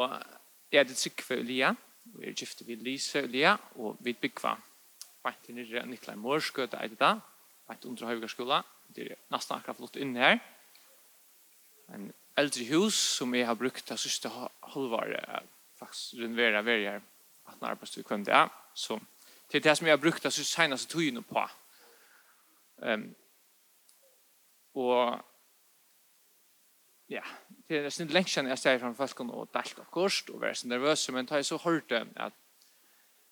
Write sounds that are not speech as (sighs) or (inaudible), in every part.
Og jeg er det sikve Ulia, og jeg er gifte vi Lise Elia, og vi bygva vant til nyrre Nikolai Mårskøte er det da, vant under Høyvigarskola, det er nesten akkurat flott inne her. En eldre hus som jeg har brukt det siste halvåret, faktisk renovera veri her, at den arbeidsstid kom det, så til det som jeg har brukt det siste seneste togene på. Um, og ja, det er nesten lengt kjenner jeg steg fra folkene og delt av kost og være så nervøs, men da jeg så hørte at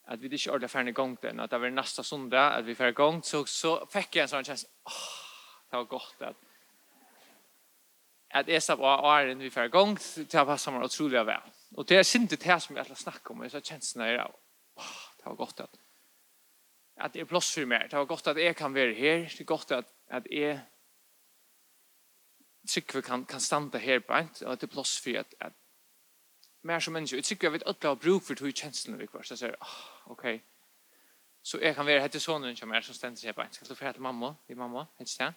at vi ikke ordentlig ferdig gang den, at det var neste sondag, at vi ferdig gang, så, så fikk jeg en sånn kjens, åh, det var godt at at jeg sa på åren vi ferdig gang, det har passet meg utrolig vel. Og det er sint det her som jeg har snakket om, så kjensen er, åh, det var godt at at det er plass for meg, det var godt at jeg kan være her, det er godt at, at jeg tycker vi kan kan stanna här på ett att det plus för att, at, mer som människor tycker jag vet att jag bruk för två känslor vi kvar så säger oh, okej så jag kan vara hette sonen som är som ständer sig på ett ska du för att mamma? Vi mamma? Hette jag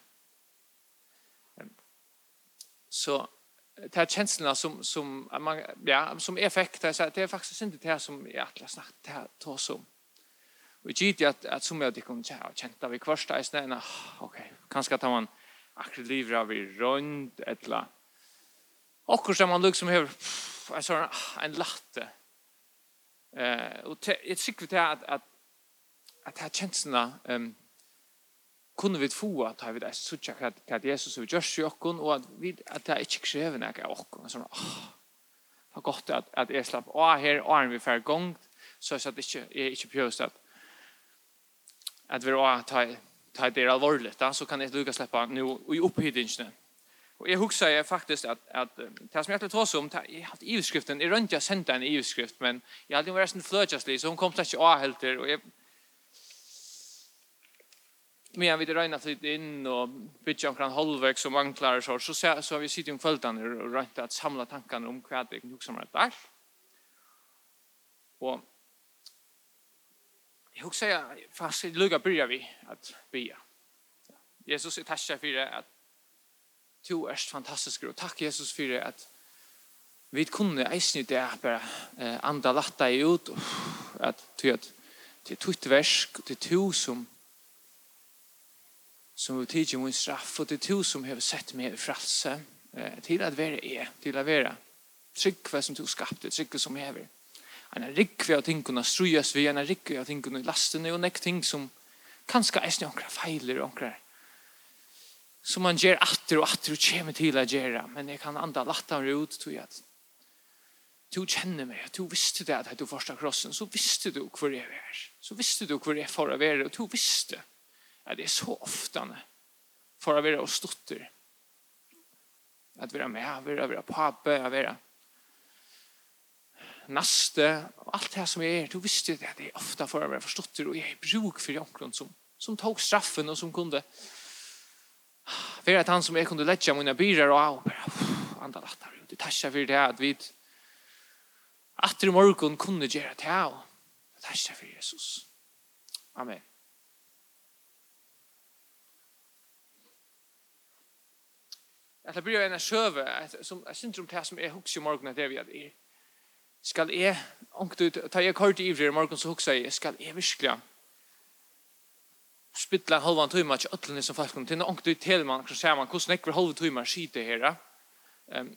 så det här känslorna som som man ja som effekter så det är faktiskt inte det som jag att jag snackat det här tar som och gitt att att som jag det kommer jag känta vi kvarsta är snäna okej okay. kanske tar man akkurat livet av i eller annet. Akkurat som man liksom har en sånn, en latte. Eh, og jeg tykker til at, at, at her kjensene um, kunne vi få at vi er suttja hva at Jesus har gjort i okken, og at, vi, at det er ikke krever noe av oss. Sånn, åh, det er godt at, at jeg slapp av her, og er vi ferdig gongt, så jeg ikke, jeg ikke prøver at, at vi er av ta det alvorligt, så kan jeg lukka släppa nu i upphyddningen. Och jag huxar jag faktiskt att att det som jag tog oss om, har EU-skriften i runt jeg sendte en EU-skrift men jag hade varit en fløtjastlig, så hon kom slash A helt og jeg... men jeg vet rena litt inn og bitch omkring halvväg som vanklar så så så, så vi sittet om kvällen och rent att samla tankarna om kvad jag huxar mig där. Och jag också säger fast i lugga börjar vi att be. Jesus är tacksam för det att du er fantastisk Og takk, Jesus för det att vi kunne eisen i det bare eh, andra latta i ut och att ty att till tutt värsk och till to som som vi tidsi min straff och till to som har sett meg i fralse eh, til at være er, til at være trygg som du skapte trygg som jag har en rikve av tingene strues vi, en rikve av tingene i lastene, og nek ting som kanskje er snakra feiler og onkrar. Som man gjør atter og atter og kommer til å gjøre, men jeg kan anda lattare ut, tror jeg at du kjenner meg, du visste det at du forstår krossen, så visste du hvor jeg er, så visste du hvor jeg får å være, og du visste at det er så ofte for å være og stotter, at vi er med, være, være pape, være näste, alt det som jeg er, du visste det, det er ofte for å være forstått det och jag bruk for jag som, som tok straffen og som kunde være at han som jag kunde lägga mina byrar og och bara, andra lattar, det tackar for det at vi at i morgon kunne gjøre det här och tackar for Jesus. Amen. Jeg tar bryr en av sjøve, som jeg synes om det som er hukse i morgen, det er vi at er skal jeg, onkdut, ta jeg kort i ivrig i morgen, så huksa jeg, skal jeg virkelig spittla halvan tøyma til ötlene som falskene til, onkdut til man, så ser man hvordan ekver halvan tøyma skiter her. Um,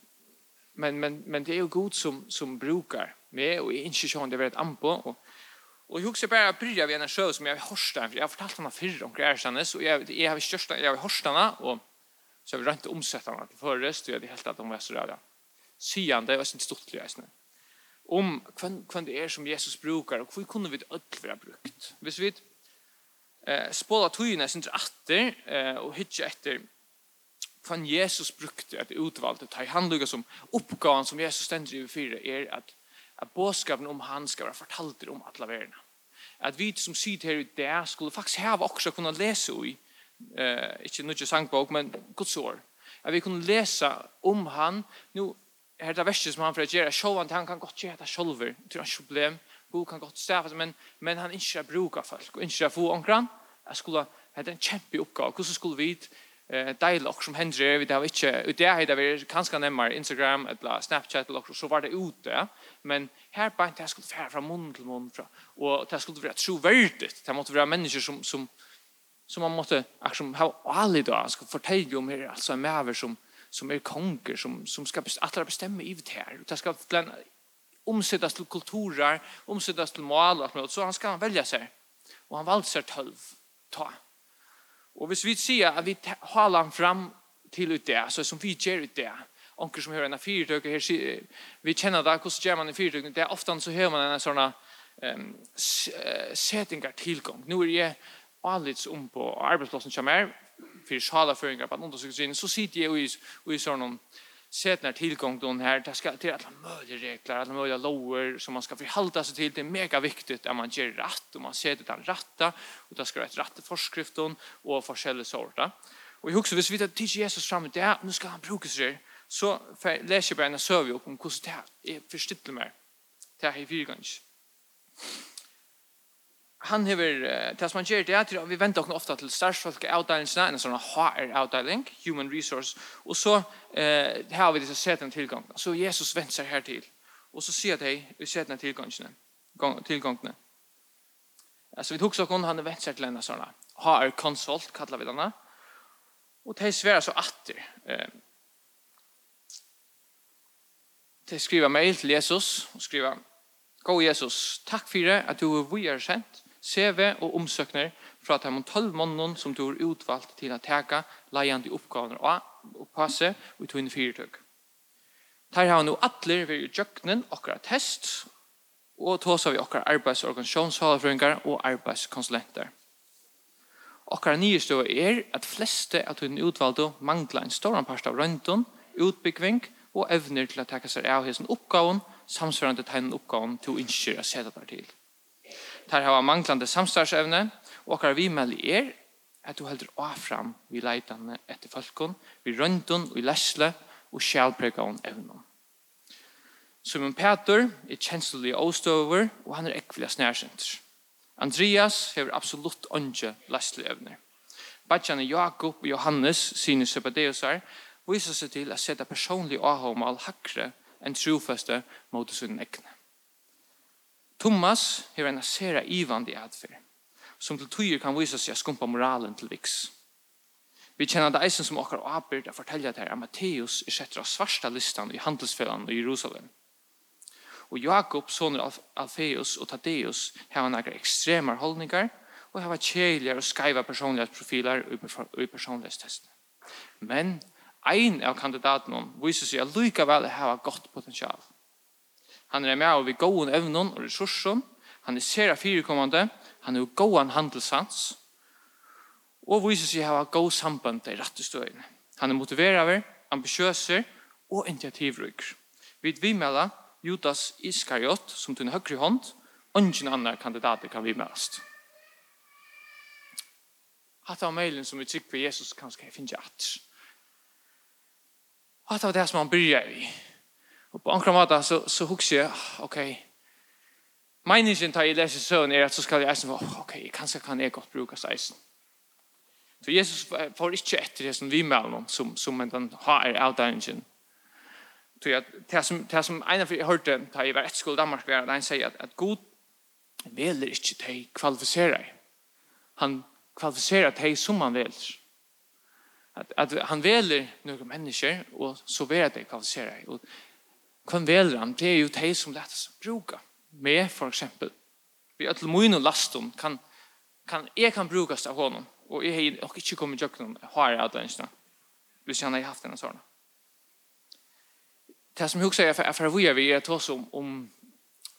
men, men, men det er jo god som, som brukar med, og jeg ikke sånn det er et anpå, og Og jeg husker bare å bryr av en sjø som jeg har hørt den, for jeg har fortalt henne før om Grærstandes, og jeg, jeg har hørt henne, og så har vi rønt omsett henne til forrest, og jeg hadde helt at hun var så rød. Syende, og jeg stortlig, jeg til om hvem det er som Jesus brukar, og hvor kunne vi det ødel være brukt. Hvis vi eh, spåla tøyene sin atter, eh, og hitje etter hvem Jesus brukte at utvalgte, ta i handlugga som oppgaven som Jesus stender i fire, er at, at båskapen om han skal være fortalt om alle verden. At vi som sitter her i det, skulle faktisk hava også kunne lese i, eh, ikke nødvendig sangbok, men Guds år. At vi kunne lese om han, nå er det verste som han för gjøre, göra show han kan godt gjøre det selv, det är ett problem. Bo kan gott stave, men men han inte brukar folk och inte få omkring, jag skulle hade en kjempe oppgave, hur skulle vi eh deila och som händer vi det har inte ut det här vi kanske nämmer Instagram eller Snapchat eller så var det ute. Men här på inte jag skulle färra från mun till mun från och det skulle vara trovärdigt det måste vara människor som som som man måste liksom ha alla då ska fortälja om här alltså en mäver som som är konger som som ska att bestämma i det här. Det ska bland omsättas till kulturer, omsättas till mål och så han ska välja sig. Och han valde seg 12 ta. Och hvis vi ser att vi håller han fram till ut det så som vi gjør ut det. onker som hör en fyrtøk, her, vi känner där hvordan gjør man en fyrtøk, det är ofta så hör man en såna ehm settingar tilgang. Nu är jeg alldeles om på arbeidsplassen som er, för salaføringar på andra sykkelsynet, så sitter jag i, i sådana när tillgång då här det ska till alla möjliga regler, alla möjliga lower som man ska förhålla sig till. Det är mega viktigt att man gör rätt och man ser det där rätta och det ska vara ett rätt föreskriften och forskjelliga sorter. Och jag också visst att till Jesus fram det nu ska han bruka sig så läser jag bara en serve upp om hur det är förstått mer. Det här är fyrgångs han hever, det som han gjør det er vi venter oss ofte til størstfolk avdelingene, en sånn HR-avdeling, Human Resource, og så eh, har vi disse setene tilgang. Så Jesus venter seg her til, og så sier de i setene tilgangene. tilgangene. Altså vi tok så kun han venter seg til en sånn HR-konsult, kallar vi denne, og de sverer så atter. Eh, de skriver mail til Jesus, og skriver, Gå Jesus, takk for det at du er vi er kjent, CV og omsøkner fra de 12 måneden som du har utvalgt til å teke leiende oppgavene og passe og tog inn fyrtøk. Der har nå atler ved jøkkenen akkurat test og tåsa vi akkurat arbeidsorganisasjonshalafrøyngar og arbeidskonsulenter. Akkurat nyestå er at fleste av tog utvalgte mangler en stor part av røntgen, utbyggving og evner til å teke seg av hessen oppgaven samsvarende tegnen oppgaven til å innskjøre seg til tar hava manglande samstarsevne, og okkar vi med er at du heldur avfram vi leitane etter folkon, vi røndun, vi lesle og sjalpregaun evnum. Simon Peter er kjenslig åstøver, og han er ekvile snærsenter. Andreas hever absolutt åndsje lesle evner. Badjane Jakob og Johannes, sine Sebadeusar, viser seg til å sette personlig avhåmal hakre enn trofeste mot sin egne. Thomas hever en sera ivande adfer, som til tøyer kan vise seg skumpa moralen til viks. Vi kjenner det eisen som okkar avbyrd å fortelle det her at Matteus er setter av svarsta listan i handelsfellan i Jerusalem. Og Jakob, soner Alfeus og Tadeus, har han ekstremar holdningar og har kjeligere og skaiva personlighetsprofiler i personlighetstestene. Men ein av kandidaten viser seg at lykkevel har gott potensial. Han er med av vi gåen evnen og ressursen. Han er sera firekommende. Han er gåen handelssans. Og viser seg hava gå samband til rette støyene. Han er motiverer, ambisjøser og initiativrykker. Vi vimela Judas Iskariot som til en høyre hånd, og ingen andre kandidater kan vimelast. Hatt av mailen som vi tykker Jesus kanskje finner at. Hatt av det som han bryr i. Og på ankra måte så, så husker jeg, ok, meningen tar jeg leser søvn er at så skal jeg eisen, oh, ok, kanskje kan jeg godt bruke eisen. Så Jesus får ikke etter det som vi melder om, som, som den har er avdæringen. Så jeg, det som, det som en av jeg hørte da jeg var et skole i Danmark, var at han sier at, at God veler ikke de kvalifiserer. Han kvalifiserer de som han veler. At, at han veler noen mennesker, og så veler de kvalifiserer. Og Hvem velra han? Det er jo de som lett oss bruka. Med, for eksempel. Vi er til mine lastum kan, kan, jeg kan brukas av honom. Og jeg har nok ikke kommet til noen har jeg hatt ønskene. Hvis han har haft denne sånne. Det som jeg også er for vi er vi er til oss om, om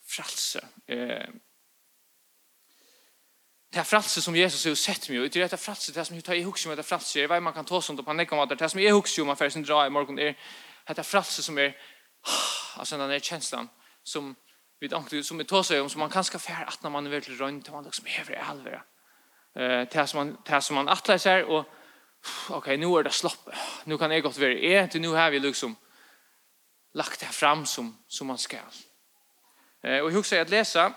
fralse. Eh, det er fralse som Jesus har sett mig ut. Det er det fralse, det som jeg tar i hux om det fralse. Det är vad man kan ta sånt på panik om det. Det som jeg hux om affärs dra i morgon er det fralse som är (sighs) alltså den där känslan som vi tänkte som vi tar sig om som man kanske fär att när man är väldigt runt man liksom är över allvar. Eh tas man tas man attlar sig och okej okay, nu är det slopp. Nu kan jag gott vara är till nu har vi liksom lagt det fram som som man ska. Eh och hur ska jag läsa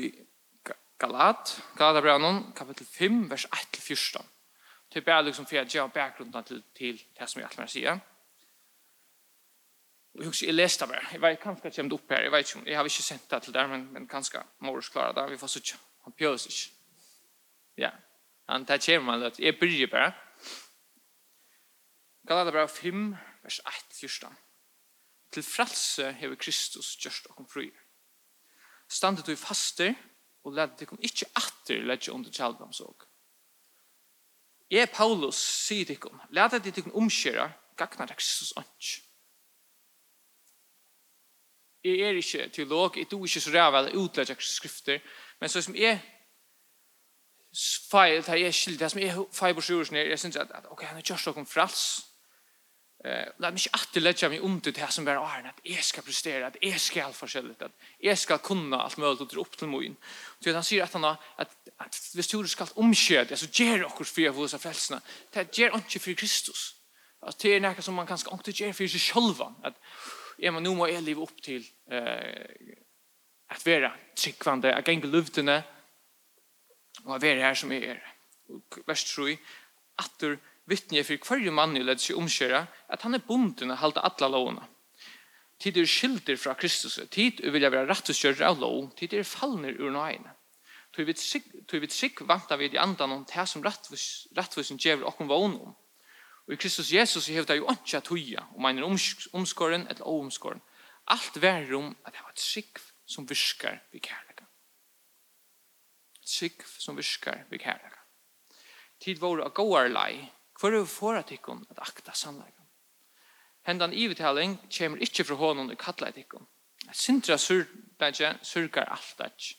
i Galat, Galatabrevet kapitel 5 vers 1 till 14. Typ är liksom för jag bakgrunden till till det som jag alltid säger. Och jag läste det? Jag vet kanske att jag upp här. Jag vet inte. Jag har inte sett det till där men men kanske Morris klara det. Vi får se. Han pjörs inte. Ja. Han tar sig man att jag börjar bara. Galaterbrev 5 vers 1 första. Till frälse har Kristus gjort och fri. Standet du faster og lad det kom ikkje atter lad under tjaldomsorg. Jeg, Paulus, sier det kom, lad det kom omkjøra, gagnar Kristus ånds jeg er ikke teolog, jeg tror ikke så ræv eller utlegger skrifter, men så som jeg feil, det er skilt, det som jeg feil på sjursen er, jeg synes at, at ok, han er kjørst og kom frals, Eh, la mig inte att lägga mig om det här som bara är att jag ska prestera, att jag ska allt forskjelligt, att jag ska kunna allt möjligt och dra upp till mig. Så han säger att han har att, att hvis du ska omkjöd, alltså ger oss för att av frälsna, det ger inte för Kristus. Alltså det är något som man kanske inte ger för sig själva. Att, ja, men nu må jeg leve opp til eh, at være tryggvande, at gjenge luftene, og at være her som jeg er. Og vers 3, at du vittne for hver mann i ledd seg omkjøre, at han er bonden og halte alle lovene. Tid er skilder fra Kristus, tid er vilja være retteskjørere av lov, tid er fallner ur nøyene. Tog vi trygg vant av i andre om det som rettvis, rettvis, rettvis, rettvis, rettvis, rettvis, Og i Kristus Jesus hevet det jo ikke at høye, om en er omskåren eller omskåren. Alt verre om at det var et sikv som virker ved kærlega. Et sikv som virker ved kærlega. Tid våre av gåar lei, hvor er for at ikon at akta sannlega. Hendan ivethaling kommer ikkje fra hånden i kattla et ikon. Sintra surkar alt at.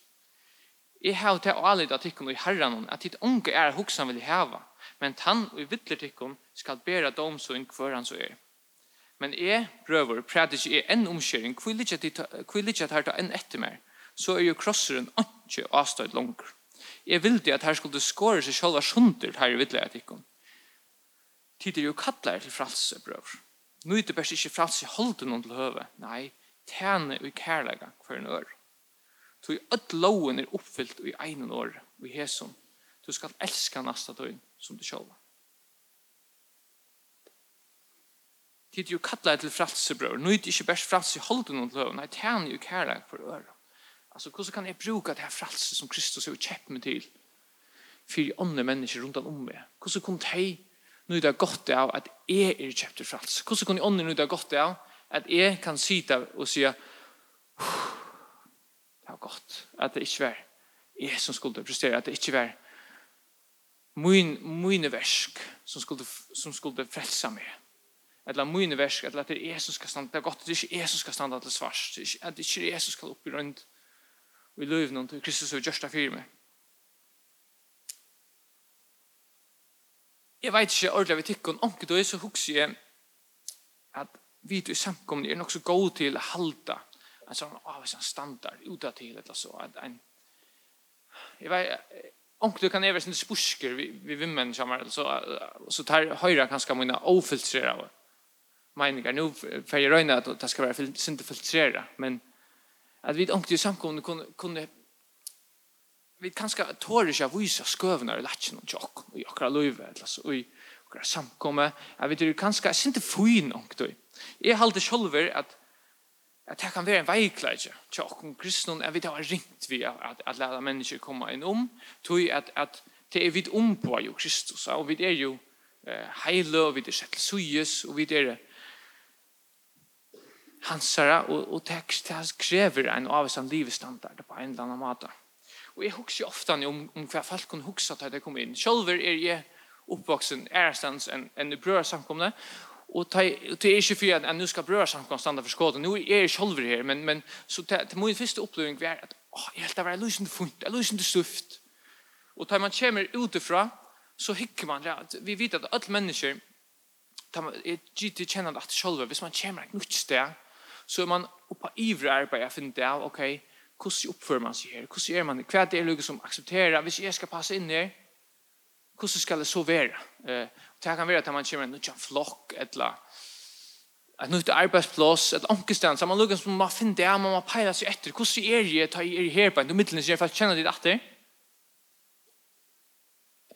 Jeg har til å alida tikkun i herran at dit unge er hoksan vil heva, men tann og i vittlertikken skal bæra dom hver han så er. Men jeg, brøver, prater ikke jeg enn omkjøring, hvor jeg at her ta en etter mer, så er jo krosseren ikke avstøyd langer. Jeg vildi at her skulle skåre seg sjálva sjunder her i vittlertikken. Tid er jo kattler til fralse, brøver. Nå er det best ikke fralse holde noen til høve. Nei, tjene og kærlega hver en ør. i ødt loven er oppfyllt i egen år, i hesum. Du skal elska nasta døgn som det sjálva. Tid jo kattla til fralsebrøver. Nå er det ikke bare fralse i holden og løven. Nei, tæn jo kære for øre. Altså, hvordan kan jeg bruke det her fralse som Kristus har kjøpt meg til? for andre mennesker rundt om meg. Hvordan kunne jeg nå det godt av at jeg er kjøpt til fralse? Hvordan kan kunne andre nå det godt av at jeg kan sitte og si det var godt, at det ikke var jeg som skulle prestere, at det ikke var min, mine versk som skulle, som skulle frelsa meg. Eller mine versk, eller at det er jeg som skal standa, det er godt, det er ikke jeg som skal standa til svars, det er ikke jeg som skal opp i rundt og i løyvnån til Kristus og Gjørsta fyrir meg. Jeg vet ikke ordentlig av etikken, omkje da er så hukse jeg at vi i samkomne er nok så god til å halda en sånn av en standard utad til, eller så, at en, jeg vet, Och du kan även sin spursker vi vi vimmen så så tar höra kanske mina ofiltrerade meningar nu för jag röna att det ska vara inte filtrera men att vi inte i samkomne kunde kunde vi kanske tåriska visa skövnar i latchen och jock och jag kan löva eller så och och samkomma jag vet du kanske inte in och då är halt det själver att at det kan være en veikleidje til åkken kristne enn vi har ringt vi at, at lære mennesker komme inn om tog at, at det er vidt om på jo Kristus og vi er jo eh, heile og vi er sett suyes og vi er hansara og, og det, det krever en avstand livestandard på en eller annen måte og jeg husker ofte om, om hva folk kunne huske at det kom inn. Selv er jeg oppvoksen ærestens enn en brødsamkomne en och ta det är ju för att nu ska bröra samkom stanna for skåden. Nå er jeg själv her, men men så till min første oppleving var at åh jeg helt av er løsende funkt, lusande er lusande stuft. Og tar man kommer utifra, så hikker man ja, vi vet at alle mennesker, att man, er gitt til känner at själva hvis man kommer et nytt sted så er man oppe uppe ivrig finner det av ok, hvordan oppfører man seg her? Hvordan er man det? Vad är det som aksepterer? Hvis jeg skal passe inn her, hvordan skal det så være? Eh, det kan være at man kommer en nødt flokk, eller et nytt arbeidsplass, et ankestan, så man lukker som man finner det, man må peile seg etter, hvordan er det, ta er her på en, du midtelen sier, for jeg kjenner det etter,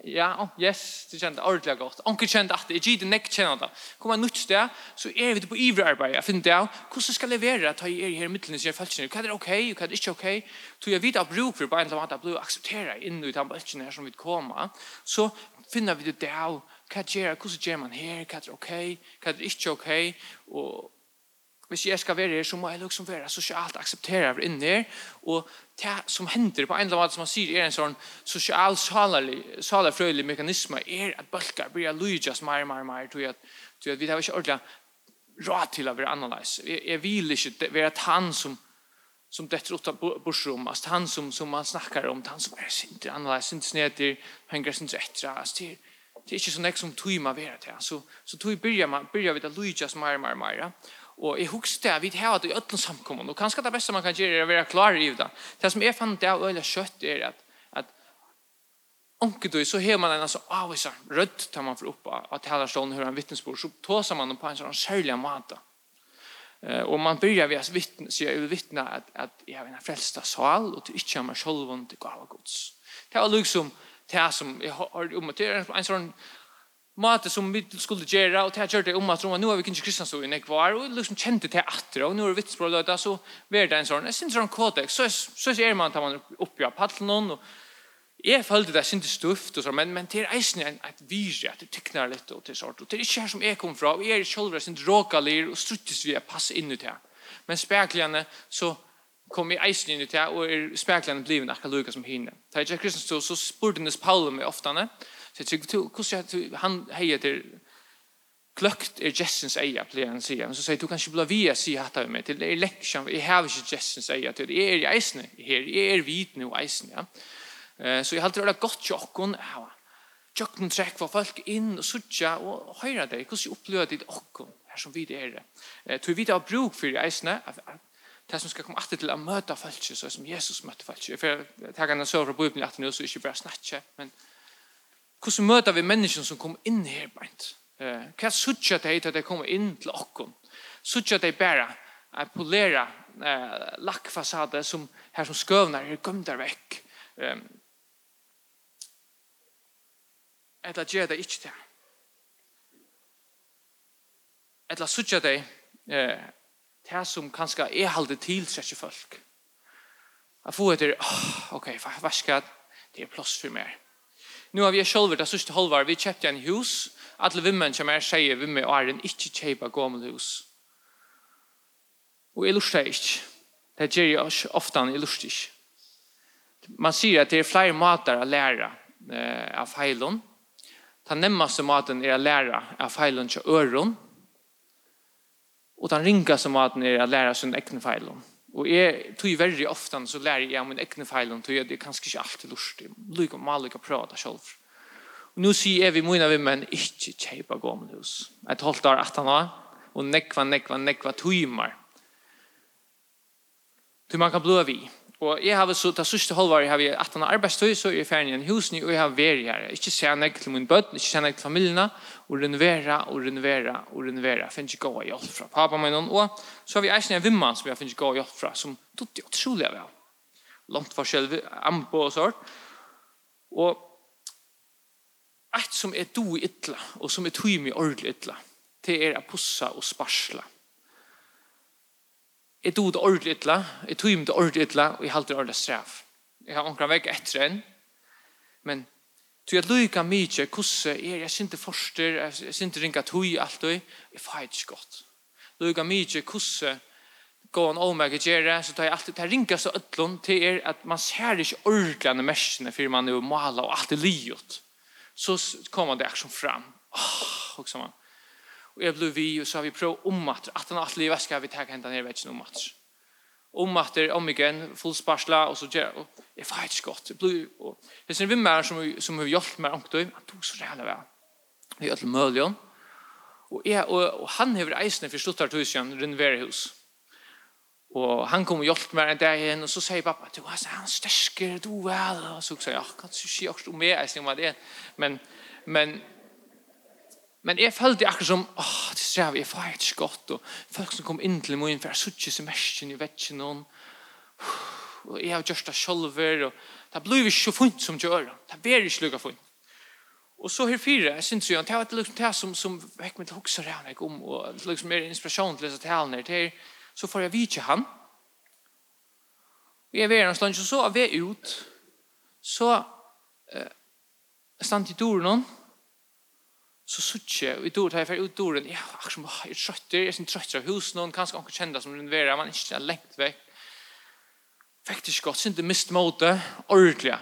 Ja, oh, yes, det kjente ordentlig godt. Onke kjente at det, jeg gitt nek kjenne det. Kommer jeg nytt det, så er vi på ivrig arbeid. Jeg finner det av, hvordan skal jeg levere at jeg er her i midtelen som jeg feltene? Hva er det ok, hva er det ikke ok? Så jeg vet at bruk for bare en eller annen at jeg blir aksepteret inn i den beltjen her som vi kommer. Så finner vi det av, hva gjør jeg, hvordan gjør man her, hva er det ok, hva er det ikke ok? Og hvis jeg skal være her, så må jeg liksom være sosialt akseptere inn her, og det som hender på en eller annen måte som man sier er en sånn sosial salerfrøylig mekanisme er at bølger blir lydjas mer, mer, mer, tror jeg tror jeg vi har ikke ordentlig råd til å være annerledes. Jeg, jeg vil ikke være han som som detter ut av borsrum, altså han som, som man snakker om, han som er sinter annerledes, sinter sneder, henger sinter etter, altså det, det er ikke sånn jeg som tog meg være til, så, så tog byrja, man, begynner vi det lydjas mer, mer, mer, ja. Og jeg husker det, vi har det i ødelen samkommun, og kanskje det beste man kan gjøre er å være klar i det. Det som jeg fant det av øyla kjøtt er at, at onkedøy så har man en altså avviser rødt tar man for opp av talerstolen hører en vittnesbord, så tåser man på en sånn særlig måte. Uh, og man begynner ved å vittne, så jeg vil vittne at, at jeg har en frelst av sal og til ikke är mig selv och det gav gods. Det var liksom det som jeg har om det er en sånn, måte som vi skulle gjøre, og det har gjort det om at nå har vi ikke kristne så inne kvar, og liksom kjente til etter, og nå er det vittspråk, og så var det en sånn, jeg synes det er en kodex, så, så er man tar man opp i paddelen, og jeg følte det synes stuft, og så, men, men det er eisen en, et virre, at det tykner litt, og til er og det er ikke her som jeg kom fra, og jeg er selv, jeg synes råkalir, og struttes vi, er passer inn i det. Men spekligene, så kom i eisen inn i det, og er spekligene blivet akkurat lukket som hinne. Da jeg ikke kristne så, så spurte Paul meg ofte, Så jeg tykker, hvordan han heier til kløkt er Jessens eia, pleier han sier. Men så sier du kan ikke bli via si hatt av meg til, det er leksjon, jeg har ikke Jessens eia til, det. er i eisene her, jeg er vidne og eisene, ja. Så jeg halte det godt tjokken, ja, tjokken trekk for folk inn og sutja og høyra deg, hvordan jeg opplever ditt okken her som vi det er det. Tror vi det har bruk for i eisene, det som skal komme alltid til å møte folk, så som Jesus møtte folk. For jeg tar en søvn fra Bibelen at nå, så ikke bare snakke, men Hvordan møter vi menneskene som kommer inn her beint? Hva sutja de til at de kommer inn til okken? Suttje de bare er polere eh, lakkfasade som her som skøvner er gømt der vekk. Um, Eller gjør det ikke til. Eller suttje de eh, det som kanskje er halde til tilsetje folk. Jeg får etter, oh, ok, hva skal det er plass for meg? Nu har vi själva det sista halvar vi köpte en hus. Alla vimmen som är tjejer vi med är en inte köpa gamla hus. Och jag lustar inte. Det gör jag ofta jag lustar inte. Man säger att det är flera matar att lära eh, av fejlon. Den närmaste maten är att lära av fejlon till öron. Och den ringaste maten är att lära sin egen fejlon. Og jeg tog veldig ofte så lærer jeg min egne feil og jeg det er kanskje ikke alltid lurt. Lykke om alle kan prate selv. Og nå sier jeg vi mine av men ikke kjøpe gående hus. Jeg holdt der at han var, og nekva, nekva, nekva tøymer. Så man kan blå vi. Og jeg har så, det sørste halvåret har vi 18 arbeidstøy, så er jeg ferdig i en hus, og jeg har vært her. Ikke se nek til min bøtt, ikke se nek til familiene, og renovera, og renovera, og renovera. Jeg finner ikke god hjelp fra pappa min, og så har vi eisen en vimman som jeg finner ikke god hjelp fra, som tog det utrolig vel. Langt forskjell, ambo og sånt. Og et som er do i ytla, og som er tog i ordentlig ytla, det er å pussa og sparsla. Mm Jeg tog det ordentlig ytla, jeg tog det ordentlig ytla, og jeg halte det ordentlig straff. Jeg har omkring vekk etter en, men tog jeg lykka mykje, hvordan er jeg synte forster, jeg synte ringa tog, alt og jeg feit ikke godt. Lykka mykje, hvordan gå an omegge gjere, så tar jeg alltid, det ringa så ødlån til er at man ser ikke ordentlig ane mersene, for man er jo maler og alt er livet. Så kommer det akkurat fram. Åh, oh, og så man, Og jeg ble vi, og så har vi prøvd om At at han alltid i veska vi tar hendan her vetsen ommatter. Ommatter, om om at det er om igen, fullsparsla, og så gjør jeg, jeg vet ikke godt. Jeg ble, og det er vi mer som, som har hjulpet meg omkring, han tog så rævlig vel. Vi er til Møljon. Og, jeg, og, og han har eisene for sluttet tusen, Rundverehus. Og Og han kom og hjalp meg en dag igjen, og så sier pappa, du er han stersker, du er vel. Og så sier jeg, ja, kan du si akkurat om meg, jeg sier om det. Men, men Men jeg følte akkurat som, åh, oh, det strev, jeg får ikke godt, og folk som kom inn til min, for jeg sutt ikke semesteren i ikke noen, og jeg har gjort det selv, og det blir ikke så funnet som gjør, det blir ikke lukket funnet. Og så her fire, jeg synes jo, det var liksom det som, som vekk meg til å huske det jeg om, og liksom mer inspirasjon til disse talene her, så får jeg vite han, og jeg ved hans land, og så er vi ut, så uh, stand i døren, og så suttje, og i dår tar jeg fer ut døren, ja, akkur som, jeg er trøtter, jeg er trøtter av hus noen, kanskje anker kjenda som renoverer, man er ikke lengt vekk. Vekk ikke godt, det mist måte, ordentlig.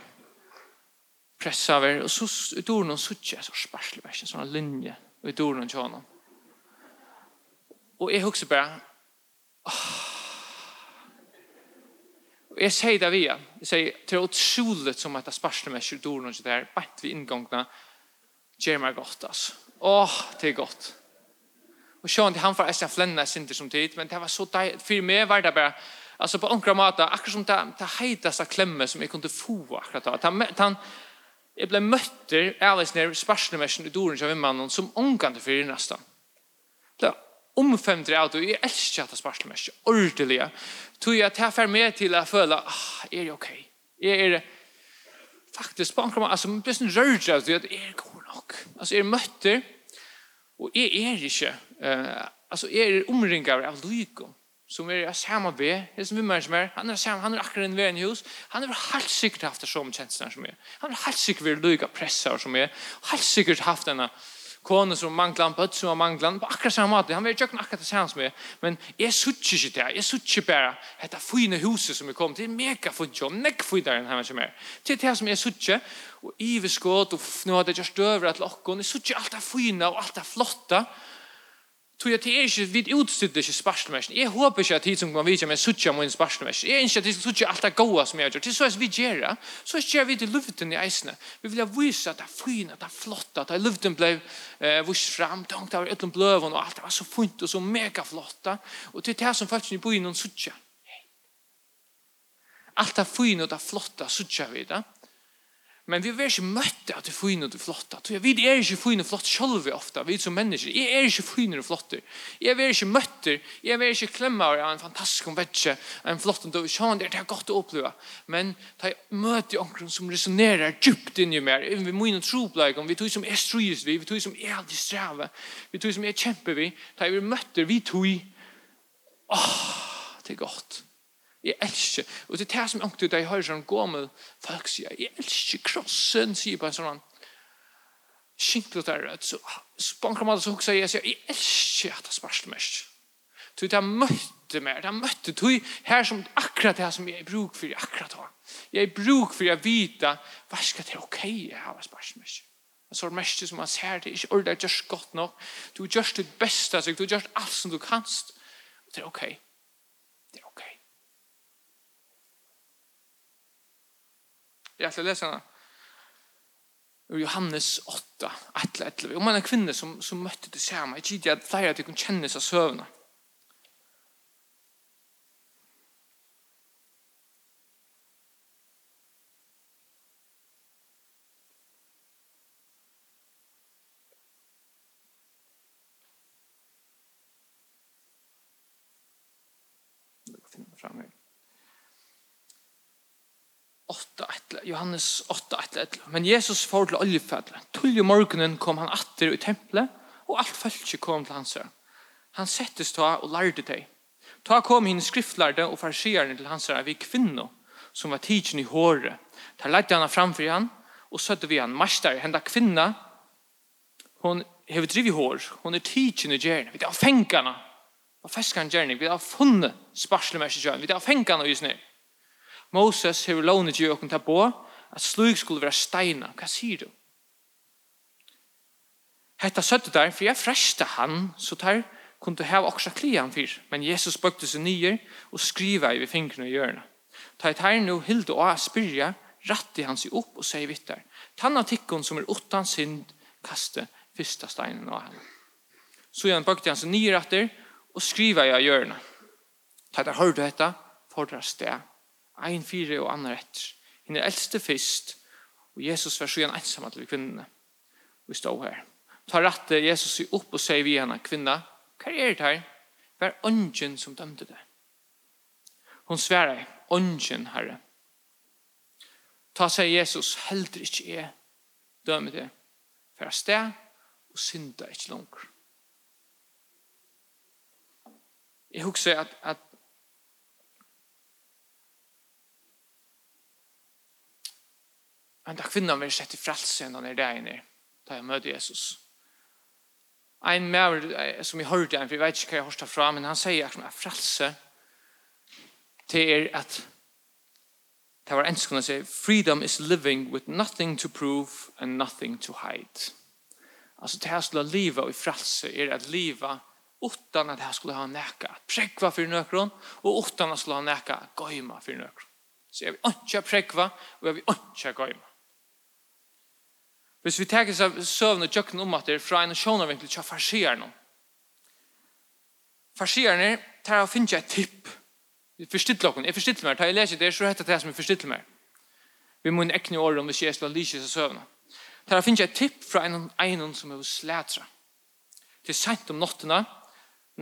Pressa over, og så i døren noen suttje, så sparslig vers, en sånn linje, og i døren og tjana. Og jeg husker bare, åh, Og jeg sier det via, jeg sier, det er utroligt som at det sparslig vers i døren og der, bare vi inngångna, gjør meg godt, altså. Åh, det er godt. Og sjøen, han får eisen flenna sinter som tid, men det var så deilig. For meg var det bare, altså på onkra måte, akkurat som det, det heiteste klemme som jeg kunne få akkurat da. Han, han, jeg ble møtter, ærlig nær, sparsnemersen i doren av vimmannen, som omgande for nesten. Det omfemter omfemtere av det, og jeg elsker at det sparsnemersen, ordelig. Tog jeg til å være med til å føle, ah, er det ok? Jeg er det, faktisk på anker, altså, man blir sånn rørt av det, at jeg er god nok. Altså, jeg er møtter, og jeg er ikke, uh, altså, jeg er omringet av lykom, som er samme ved, det som vi mer som er, han er samme, han er akkurat en ved en hus, han er helt sikkert haft det som kjensene som er, han er helt sikkert ved lyka presser som er, helt sikkert haft denne, uh, kone som manglar, bøtt som har manglar, på akkurat samme måte. Han vil ikke akkurat det samme som jeg, men jeg sutter ikke det, jeg sutter ikke bare dette fine huset som jeg kom til, mega fint jobb, nekk finere enn han som er. Det er det som jeg sutter, og i vi skått, og nå har det gjort over at lokken, jeg sutter alt det fine og alt det flotte, Tog jeg til er ikke, vi utstyrte ikke sparsmersen. Jeg håper ikke at tid som kan vise meg suttje min sparsmersen. Jeg ønsker at jeg suttje alt det gode som jeg gjør. Til så er vi gjør det, så gjør vi til luften i eisene. Vi vil vise at det er fine, at det er flott, at det luften ble eh, vist fram, tankt av et bløven, og alt det var så fint og så megaflott. Og til det som faktisk i byen noen suttje. Alt det fine og det flotte suttje vi det. Men vi er ikke møtte at vi og det flotte. Vi er ikke fine og flotte selv ofte, vi som mennesker. Jeg er ikke fine og flotte. Jeg er ikke møtte, jeg er ikke klemme av en fantastisk vetsje, en flott og døv. Sånn, det er godt å oppleve. Men da jeg møter omkring som resonerer djupt inni meg, vi må inn og tro på deg, vi tog som er strøyes vi, vi tog som er alltid strave, vi tog som er kjempe vi, da jeg møtte, vi tog, åh, det er godt. Jeg elsker. Og det er det som ångt ut, jeg hører sånn gommel folk sier, jeg elsker krossen, sier på en sånn skinklet der, så spanker man det så hukser jeg, jeg elsker at det spørste mest. Så det er møtte mer, det er møtte, det her som akkurat det som jeg bruk for, akkurat det. Jeg bruk for å vite, hva skal det ok jeg har spørste mest? Så er det mest som man ser, det er ikke ordet, det er just godt nok. Du gjør det beste, du gjør alt som du kanst. Det er ok. Jeg skal lese henne. Johannes 8, 11. Om man er kvinne som, som møtte det samme. Jeg gidder at flere at de kunne kjenne seg søvnene. Johannes 8, Men Jesus får til oljefædlet. Tull morgenen kom han atter i tempelet, og alt følte kom til hans her. Han settes ta og lærte deg. Ta kom hinn skriftlærde og farsierne til hans her vi kvinno, som var tidsen i håret. Ta lærte han framfor han, og søtte vi han, marstar, henda kvinna, hon hever driv i hår, hon er tidsen i gjerne, vi tar fengene, og feskan gjerne, vi tar funnet sparslemers gjerne, vi tar fengene just nu. Moses hever lovnet jo okkur ta på at slug skulle være steina. Hva sier du? Hetta søttet der, for jeg freste han, så tar kunne heva okra klian fyr. Men Jesus bøkte seg nyer og skriva i fingrene og hjørne. Ta et her nå, hilde og spyrja, ratti han seg opp og sier vittar. Tanna tikkun som er utan synd, kaste fyrsta steinen av henne. Så igjen bøkte han seg nyer atter og skriva i hjørne. Ta et her hørte hetta, fordra sted Ein fire og annar etter. Hinn er eldste fyrst, og Jesus var så igjen ensam til kvinnene. Vi stod her. Ta rette Jesus opp og sier vi henne, kvinna, hva er det her? Hva er ånden som dømte det? Hon sværer, ånden, herre. Ta seg Jesus, heldur ikke jeg, dømme det, for sted, og synda ikke langer. Jeg husker at, at En dag kvinnan vil sette frelse når det er inne, da jeg møter Jesus. En mer som jeg hørte, for jeg vet ikke hva jeg hørte fra, men han sier at frelse til er at det var en kunne si, freedom is living with nothing to prove and nothing to hide. Altså det her skulle leva i frelse er at liva utan at det her skulle ha nekka at prekva for nøkron og utan at skulle ha nekka gøyma for nøkron. Så jeg vil ikke prekva og jeg vil ikke gøyma. Hvis vi tar seg søvn og tjøkken om at det er fra en sjånavinkel til farsierne. Farsierne tar og finner et tipp. Jeg forstiller dere. Jeg forstiller meg. Tar jeg leser det, så heter det som jeg forstiller meg. Vi må en ekne året om vi ikke skal slå seg søvn. Tar og finner et tipp fra en egen som er slætra. Til sent om nottene,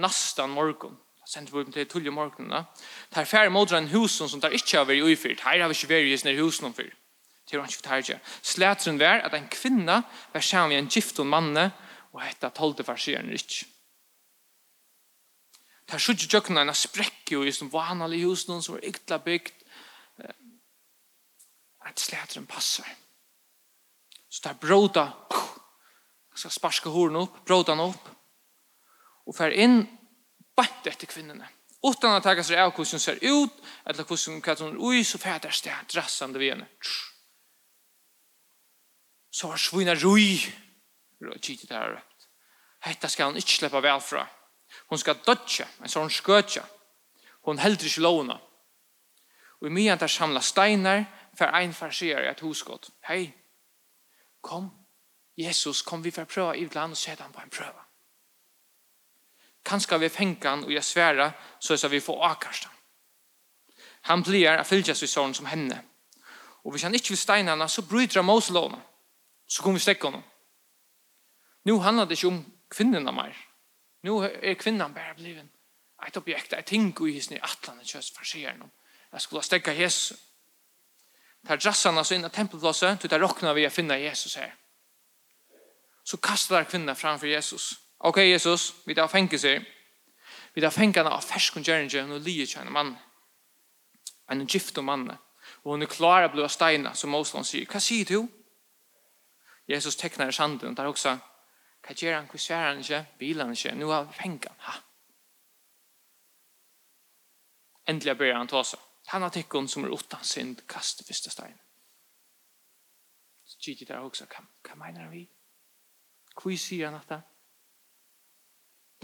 nastan morgon. Sent vi til tulje morgenen. Tar færre modra en husen som tar ikke av i ufyrt. Her har vi ikke vært i husen om fyrt til var ikke fortalt. Slæteren var at en kvinne var sammen med en gift og manne, og hette tolvte farsieren ikke. Det er sånn jøkken en sprekke, og i som vanlig hus noen som er ytla bygd. At slætren passer. Så det er bråda. Jeg skal sparske horen opp, bråda han opp. Og fer inn bant etter kvinnene. Utan at ta seg av hvordan ser ut, eller hvordan hun er ui, så fer det sted, drassande ved henne. Tsk så har svina roi kitet her røpt. Hetta skal han ikke slippe vel fra. Hun skal dødja, en sånn skøtja. Hun heldur ikke lovna. Og i mye der samla steinar, for ein farsier i et husgått. Hei, kom, Jesus, kom vi for prøva i land og sette han på en prøve. Kanskje vi fengt han og jeg sværa, så er vi får akarsta. Han blir a fylgjas i sånn som henne. Og hvis han ikke vil steina henne, så bryter han Moselåna så kommer vi stekke honom. Nu handlar det ikke om kvinnorna mer. Nu er kvinnan bare bliven et objekt, et ting i hisne atlan et kjøs farsier noen. Jeg skulle stekka Jesus. Tar drassana så inn i tempelplåset, til det råkna vi å finne Jesus her. Så kastar der kvinna framfor Jesus. Ok, Jesus, vi tar fengt seg. Vi tar fengt henne av ferskon gjerne, og lier kjenne mann. En gift og mann. Og hun er klar å bli steina, som Mosland sier. Hva sier du? Jesus tecknar sanden og det er også, hva gjør han, hva kusär han ikke, vil han ikke, nå har vi pengar. Ha. Endelig ber han ta seg. Han har tecken som er utan synd, kast i första stein. Så tycker der også, hva, hva mener vi? Hva sier han att det?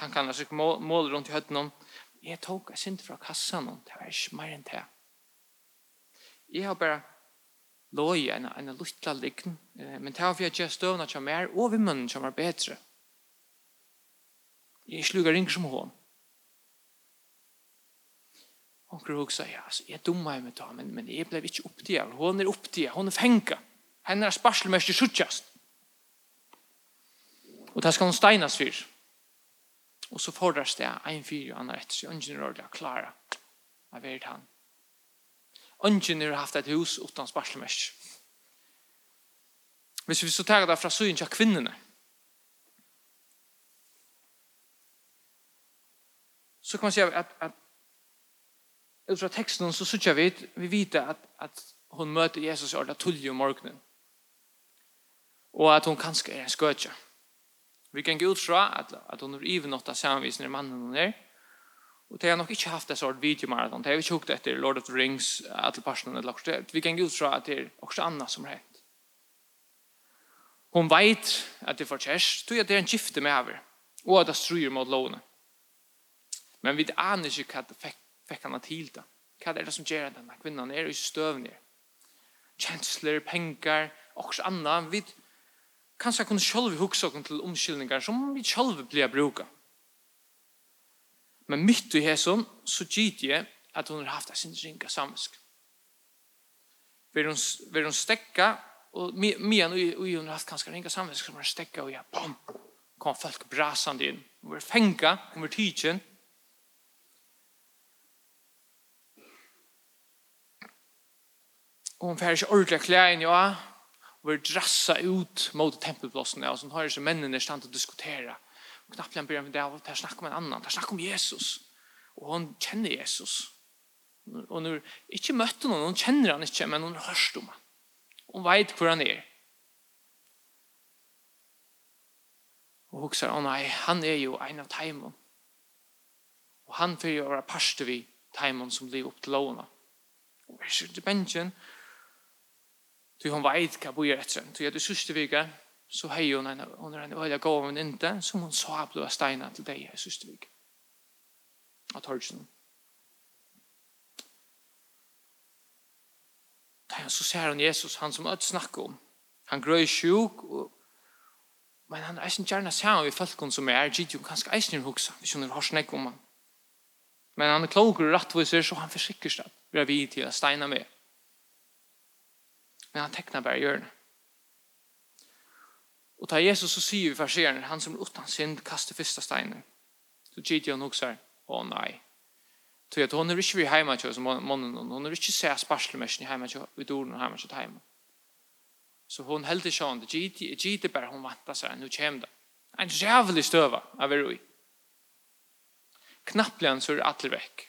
Han kan alltså mål rundt i høtten om, jeg tok, jeg synd fra kassan, det var ikke mer enn det. Jeg har bare, låg en, en luttla likn, eh, men det har vi gjør støvna som er, og vimmenen som er bedre. Jeg slugar ikke som hon. Hon kunne også ja, altså, jeg dummer meg da, men, men jeg ble ikke oppdaget. Hon er oppdaget, hon er fenka. Henne er sparselmest i suttjast. Og det skal hon steinas for. Og så fordras det en fyr og annar etter seg, og ingen er ordentlig klara av vet han. Ingen har haft et hus utan sparslemesk. Hvis vi så tar det fra søyen til kvinnene, så kan man säga att, att fra texten så såg vi vi vet att, att hon möter Jesus i ordet tullig om morgenen. Och att hon kanske er en skøtje. Vi kan gå ut at, att, att hon är av samvisning i mannen hon är. Og det har nok ikke haft det sort videomarathon. Det har vi ikke hukt etter Lord of the Rings, at personen eller akkurat. Vi kan ju fra at det er også annat som har hänt. Hon vet at det får kärst, tror jag det er en skifte med over, og at det styr mot lånet. Men vi aner ikke hva det fikk, fikk han til det. Hva er det som gör den kvinnan? Er är i stövningar? Känslor, pengar, också Anna. Vi kanskje kunne selv huske oss til omkyldningar som vi selv blir brukade. Men mitt i hesson så gitt jeg at hun har haft sin ringa samvisk. Vil hun, vil hun stekka, og mian og hun har haft ganske ringa samvisk som hun stekka, og ja, bom, kom folk brasande inn. Hun var fenga, hun var tidsen. Og hun fær ikke ordentlig klæin, ja, og var drassa ut mot tempelblåsene, og så har ikke mennene stand til å diskutere. og knappt han börjar med det och där om en annan. Där snackar om Jesus. Och hon känner Jesus. Och nu inte mött någon, hon känner han inte men hon hörs om han. Hon vet hur han är. Och hon säger, åh nej, han är ju en av Taimon. Och han får ju vara pastor vid tajmon som blir upp till låna. Och vi sitter i bänken. Så hon vet hva bor etter. Så jeg det sørste vike, så hei hun en, hon en øyla gav hun inte, som hun sa blå steina til deg i Søstervik. Av Torgsen. Da så ser hun Jesus, han som ødt snakker om. Han grøy sjuk, og, men han er ikke gjerne ser han vi folkene som er, gitt jo ganske eisen huksa, hvis hun har snakk om han. Men han er kloker og rattviser, så han forsikker seg, at vi er vidt til å steina med. Men han tekna bare hjørnet. Og ta Jesus så sier vi farseren, han som utan synd, kaster fyrsta steinen. Så Gideon hoksar, å nei. Så at hon er ikke vi heima til oss, hon er ikke sæ sparselmersen i heima til oss, dår doren heima til heima. Så hon held ikke han, Gideon bare hon vantar seg, nu kjem det. En jævlig støva av er ui. Knapplian så er alle vekk.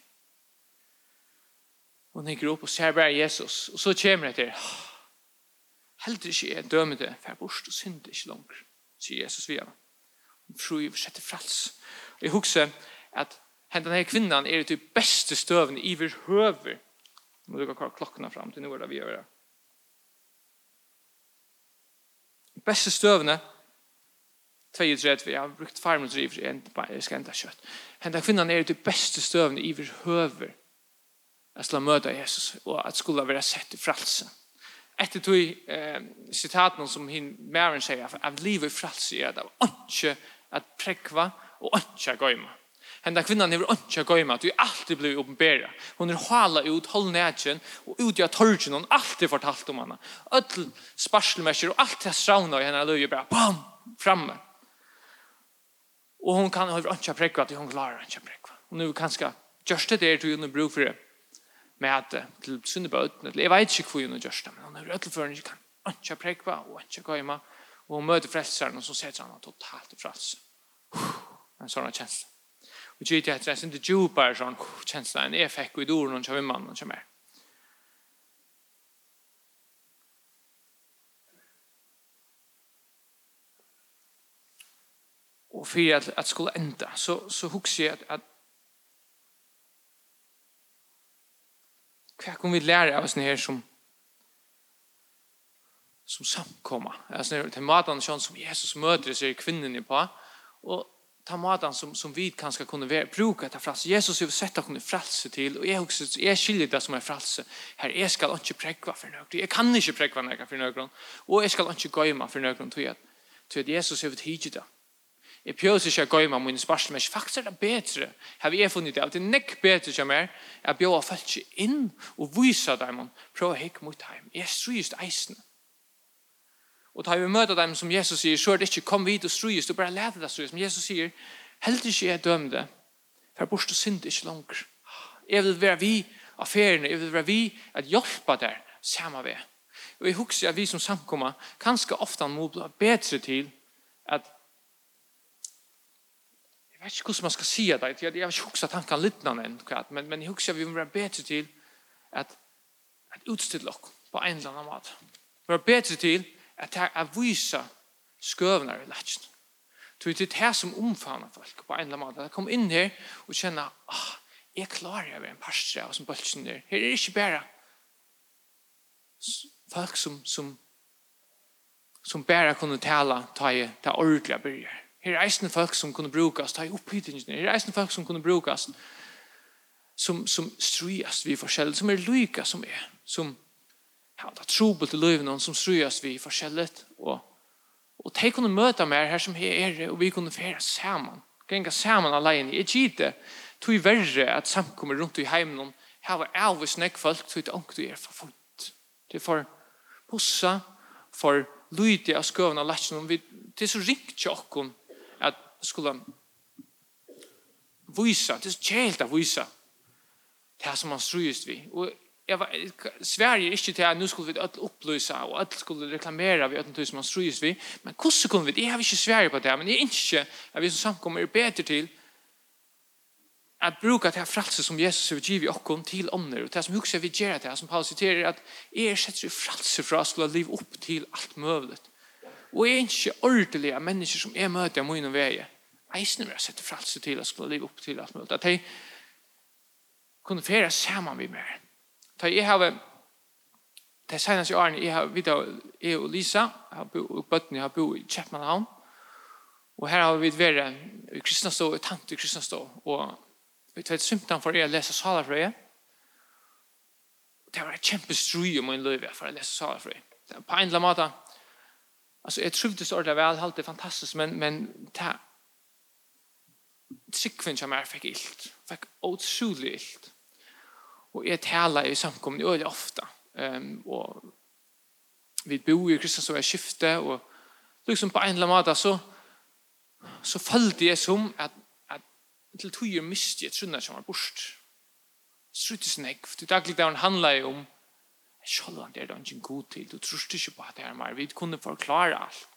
Hon hikker opp og ser bare Jesus, og så kjem det til, åh, heldur ikke er dømende, for jeg bort og synder ikke langt, sier Jesus via. Hun tror jeg setter frals. Og jeg husker at denne kvinnan er det beste støvende i vi høver. Nå du kan kalla klokkene fram til noe er det vi gjør det. Beste støvende 32, jeg har brukt farmens river, jeg skal enda kjøtt. Henta kvinnan er det beste støvende i vi høver. Jeg skal møte Jesus, og at skulle være sett i fralsen etter tog eh, sitaten som hin Maren sier, av livet i fralse er det ikke at prekva og ikke at gøyma. Henda kvinnan hever ikke at gøyma, at vi alltid blir oppenbæra. Hun er hala ut, hold nætjen, og ut i at torgen, hun alltid fortalt om henne. Ødel sparselmesjer, og alt det strauna i henne løy, bare bam, framme. Og hun kan hever ikke prekva, at hun klarer ikke prekva. Og nu kanskje, just det er du hun brug for det med til sunne bøten, eller jeg vet ikke hvor hun gjør det, men han er rød for henne, kan ikke prekva, og ikke gøyma, og hun møter frelseren, og så ser han totalt i frelse. En sånn kjensle. Og gitt jeg etter en sinte djupere sånn kjensle, en jeg fikk i doren, og kjøver mannen, og kjøver. Og for at, at skulle enda, så, så husker jeg at, at hva kan vi lære av sånne her som som samkomma. Alltså när till matan sån som Jesus möter så är kvinnan på och ta matan som som vi kanske kunde vara bruka ta frals Jesus har sett att kunna frälse till och jag också är skyldig det som är frälse. Här är skall inte präkva för något. Jag kan inte präkva jag för någon och jag skall inte gömma för någon tror jag. Tror Jesus har ett det. Jeg prøver ikke å gå gøyma min spørsmål, men faktisk er det bedre. Har vi funnet det, det er nekk bedre som er, jeg bjør å følge ikke inn og vise dem, prøve å hikke mot dem. Jeg strys eisene. Og da vi møter dem som Jesus sier, så er det ikke kom vidt og strys, du bare leder deg strys. Men Jesus sier, heldig ikke jeg døm det. for bort og synd ikke langt. Jeg vil være vi av feriene, jeg vil være vi at hjelpe der, samme ved. Og jeg husker at vi som samkommer, kanskje ofte må bli bedre til at vet ikke hvordan man skal si det. Jeg, jeg vet inte hur tanken littnar än. Men, men jeg husker at vi må være bedre til at, at utstille oss på en eller annen måte. Vi må vill bättre till att, att visa skøvene i lätsen. Det er det som omfamnar folk på en eller annan mat. Att komma in här och känna ah, jeg klarer å være en parstre av som bölsen der. Her er det ikke bare folk som, som, som bara kunde tala ta, ta ordentliga börjar Her er eisne folk som kunne brukast, ta i opphyttingene, her er eisne folk som kunne brukast, som, som strujast vi forskjellet, som er lyka som er, som ja, det er trobel til løyven, som strujast vi forskjellet, og, og de kunne møte meg her som her er, og vi kunne fære saman, grenga saman alene, jeg gite, tog verre at samkommer rundt i heimen, her var alvis nekk folk, tog det ångt du er for fullt, det er for pussa, for lydig av skøvene av latsen, det er så ringt til skulle visa, det er kjelt å visa det som man strøyest vi. Og jeg var, Sverige er ikke til at nå skulle vi alle opplyse og alle skulle reklamera vi alle som man strøyest vi. Men hvordan kunne vi det? Jeg har ikke Sverige på det, men jeg er ikke at vi som samkommer er bedre til at bruka det här fralse som Jesus har givit oss till ånder. Och det som också vi gör det här som Paulus citerar att er sätter sig fralse för att skulle liv upp till allt möjligt. Og jeg er ikke ordentlig av mennesker som jeg møter av min mine veier. Eisene vil jeg sette fralse til at skulle leve opp til alt mulig. At jeg kunne fere sammen med meg. Da jeg har det seneste årene jeg har vidt jeg og Lisa jeg har bo, og jeg har bo i Kjeppmannhavn. Og her har vi vært i Kristnastå, i Tante Kristnastå. Og vi tar et symptom for jeg å lese saler fra jeg. Det var et kjempe stry om min løyve for å lese saler fra jeg. På en eller annen måte Alltså jag tror trivdes ordentligt väl, allt det fantastiskt, men, men ta tryggvinn som jeg fikk illt. Fikk utrolig illt. Og jeg taler i samkomne øyelig ofta. Um, og vi bor i Kristians så jeg skifte, og liksom på en eller annen måte så, så følte jeg som at, at til tog jeg mistet jeg trunnet som var bort. Struttes nekv. Det daglig der han handler jo om Sjølvand er det ikke god til, du tror ikke på at det er mer, vi kunne forklare alt.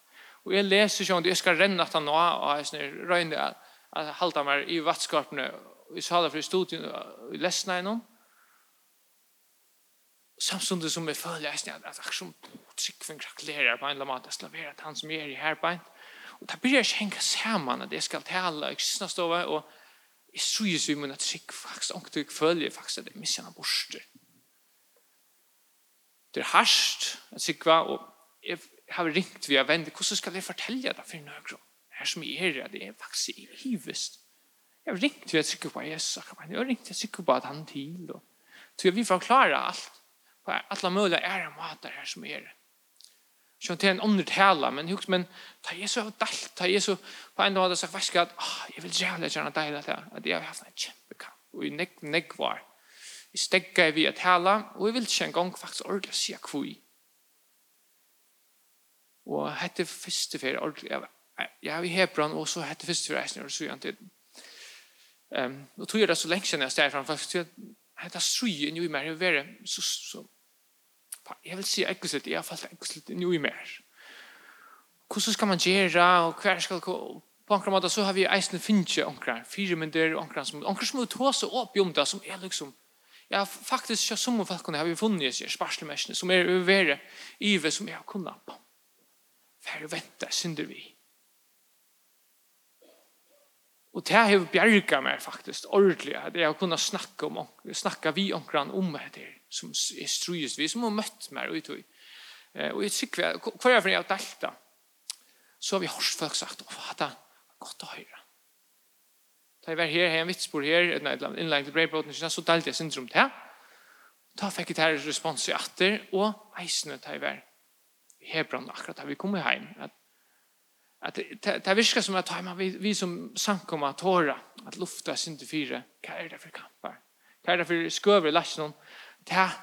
Og jeg leser sånn, jeg skal renne etter han nå, og jeg snir røyne at jeg halte meg i vattskapene, sa det for studien, og lesene i noen. Samtidig som jeg føler, jeg snir at jeg som tryggvinn kraklerer på en eller annen, måte, jeg slaverer at han som er i herbein. Og da blir jeg ikke hengt sammen at jeg skal tale, jeg synes stå og jeg synes vi må tryggvinn, faktisk, og jeg føler faktisk at jeg misser han borster. Mm det er harsht, jeg sikva, og jeg har ringt via venn, hvordan skal jeg fortelle det for nøkron? Her som jeg er, det er faktisk hivest. Jeg har ringt via sikva på Jesus, jeg har ringt via sikva på at han til, og så vi forklarer alt, på alle mulige ære måter her som er. Sjøn til en undertale, men husk, men ta Jesus av dalt, ta Jesus på en måte sagt, hva skal jeg, jeg vil jævlig gjerne deg dette, at jeg har haft en kjempekamp, og i nekk, nekk var, Vi stegger vi at tala, og vi vil ikke engang faktisk ordentlig si hva vi. Og hette første fyrir ordentlig, ja, vi hebran, og så hette første fyrir eisen, og så gjerne til. Um, og tog jeg det så lenge siden jeg steg fram, faktisk, hette stryen jo i mer, jeg vil så, så, jeg vil si ekkert jeg har falt ekkert jo i mer. Hvordan skal man gjøre, og hver skal på ankra måte så har vi eisen finnes ikke ankra, fire minutter ankra som ankra som er tåse opp i om det som er liksom Ja, faktisk ikke som om folkene har vi funnet seg sparslemessene som er over ive som jeg har kunnet på. Færre vente, synder vi. Og det har bjerget meg faktisk ordentlig, at jeg har kunnet snakke, om, snakke vi omkring om det som er strøyest vi, som har møtt meg ut og Og jeg sikker, hver jeg for jeg har delt det, så har vi hørt folk sagt, å, det er godt å høre. Da jeg var her, har jeg en vitsbor her, et innlegg til breibrotten, så delte jeg syndrom til. Da fikk jeg til respons i atter, og eisene da jeg var i Hebron akkurat da vi kom hjem. At, at det, det virker som at vi, vi som samkommer tåra, at lufta synder fire, hva er det for kamper? Hva er det for skøver i lasjonen? Det er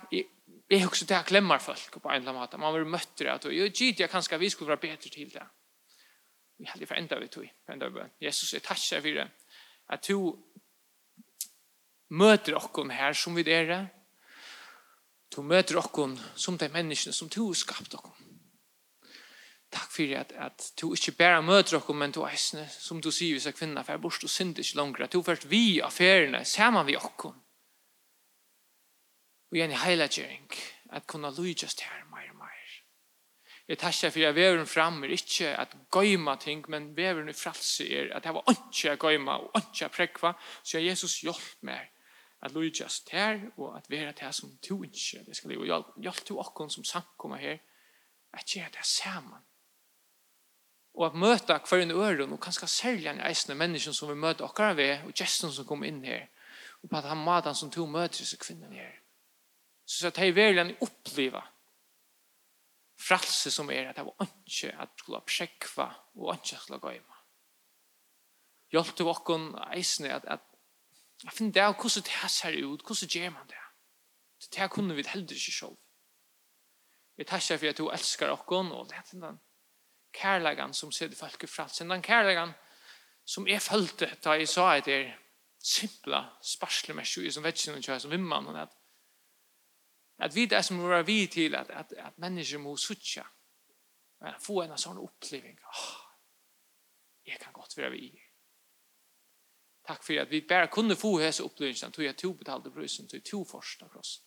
Jeg husker det jeg glemmer folk på en eller annen måte. Man vil møtte det. Og jeg gitt jeg kanskje vi skulle være bedre til det. Vi hadde for enda vi tog. For enda vi. Jesus, jeg takk seg for det at du møter okkon her som vi dere, du møter okkon som de menneskene som du har skapt okkon takk for at, at du ikke bare møter okkon men du er som du sier hvis jeg kvinna for jeg bort og synd ikke langere at du først vi affærene sammen vi okkon og igjen i heilagjering at kunna lujast her. Jeg takkar for at veveren fram er ikke at gøyma ting, men veveren i fralse er at det var ikke at gøyma og ikke at prekva, så jeg Jesus hjelp meg at just her og at vera det som to ikke det skal leve. Hjelp to okkon som samkommer her at gjøre det saman. Og at møta hver en øren, og kanskje særlig en eisende mennesken som vi møter okkar ved, og gesten som kom inn her, og på at han maten som to møter seg kvinnen her. Så at hei verlig oppleva fralse som er at det var ikke at du skulle prekva og ikke skulle gå hjemme. Hjelp til åkken eisene at, at jeg finner det av hvordan det ser ut, hvordan gjør man det? Det her kunne vi heller ikke sjå. Jeg tar takkar for at du elsker åkken og det er den kærleggen som ser det folk i fralse, den kærleggen som jeg følte da jeg sa at det er simpla sparslemessig som vet ikke noen kjøy som vimman, at at vi det som var vi til at, at, at mennesker må suttja. men få en sånn oppleving Oh, jeg kan godt være vi. takk for at vi bare kunne få hese upplevelsen. Tog jag to betalte brusen. Tog to tog första krossen.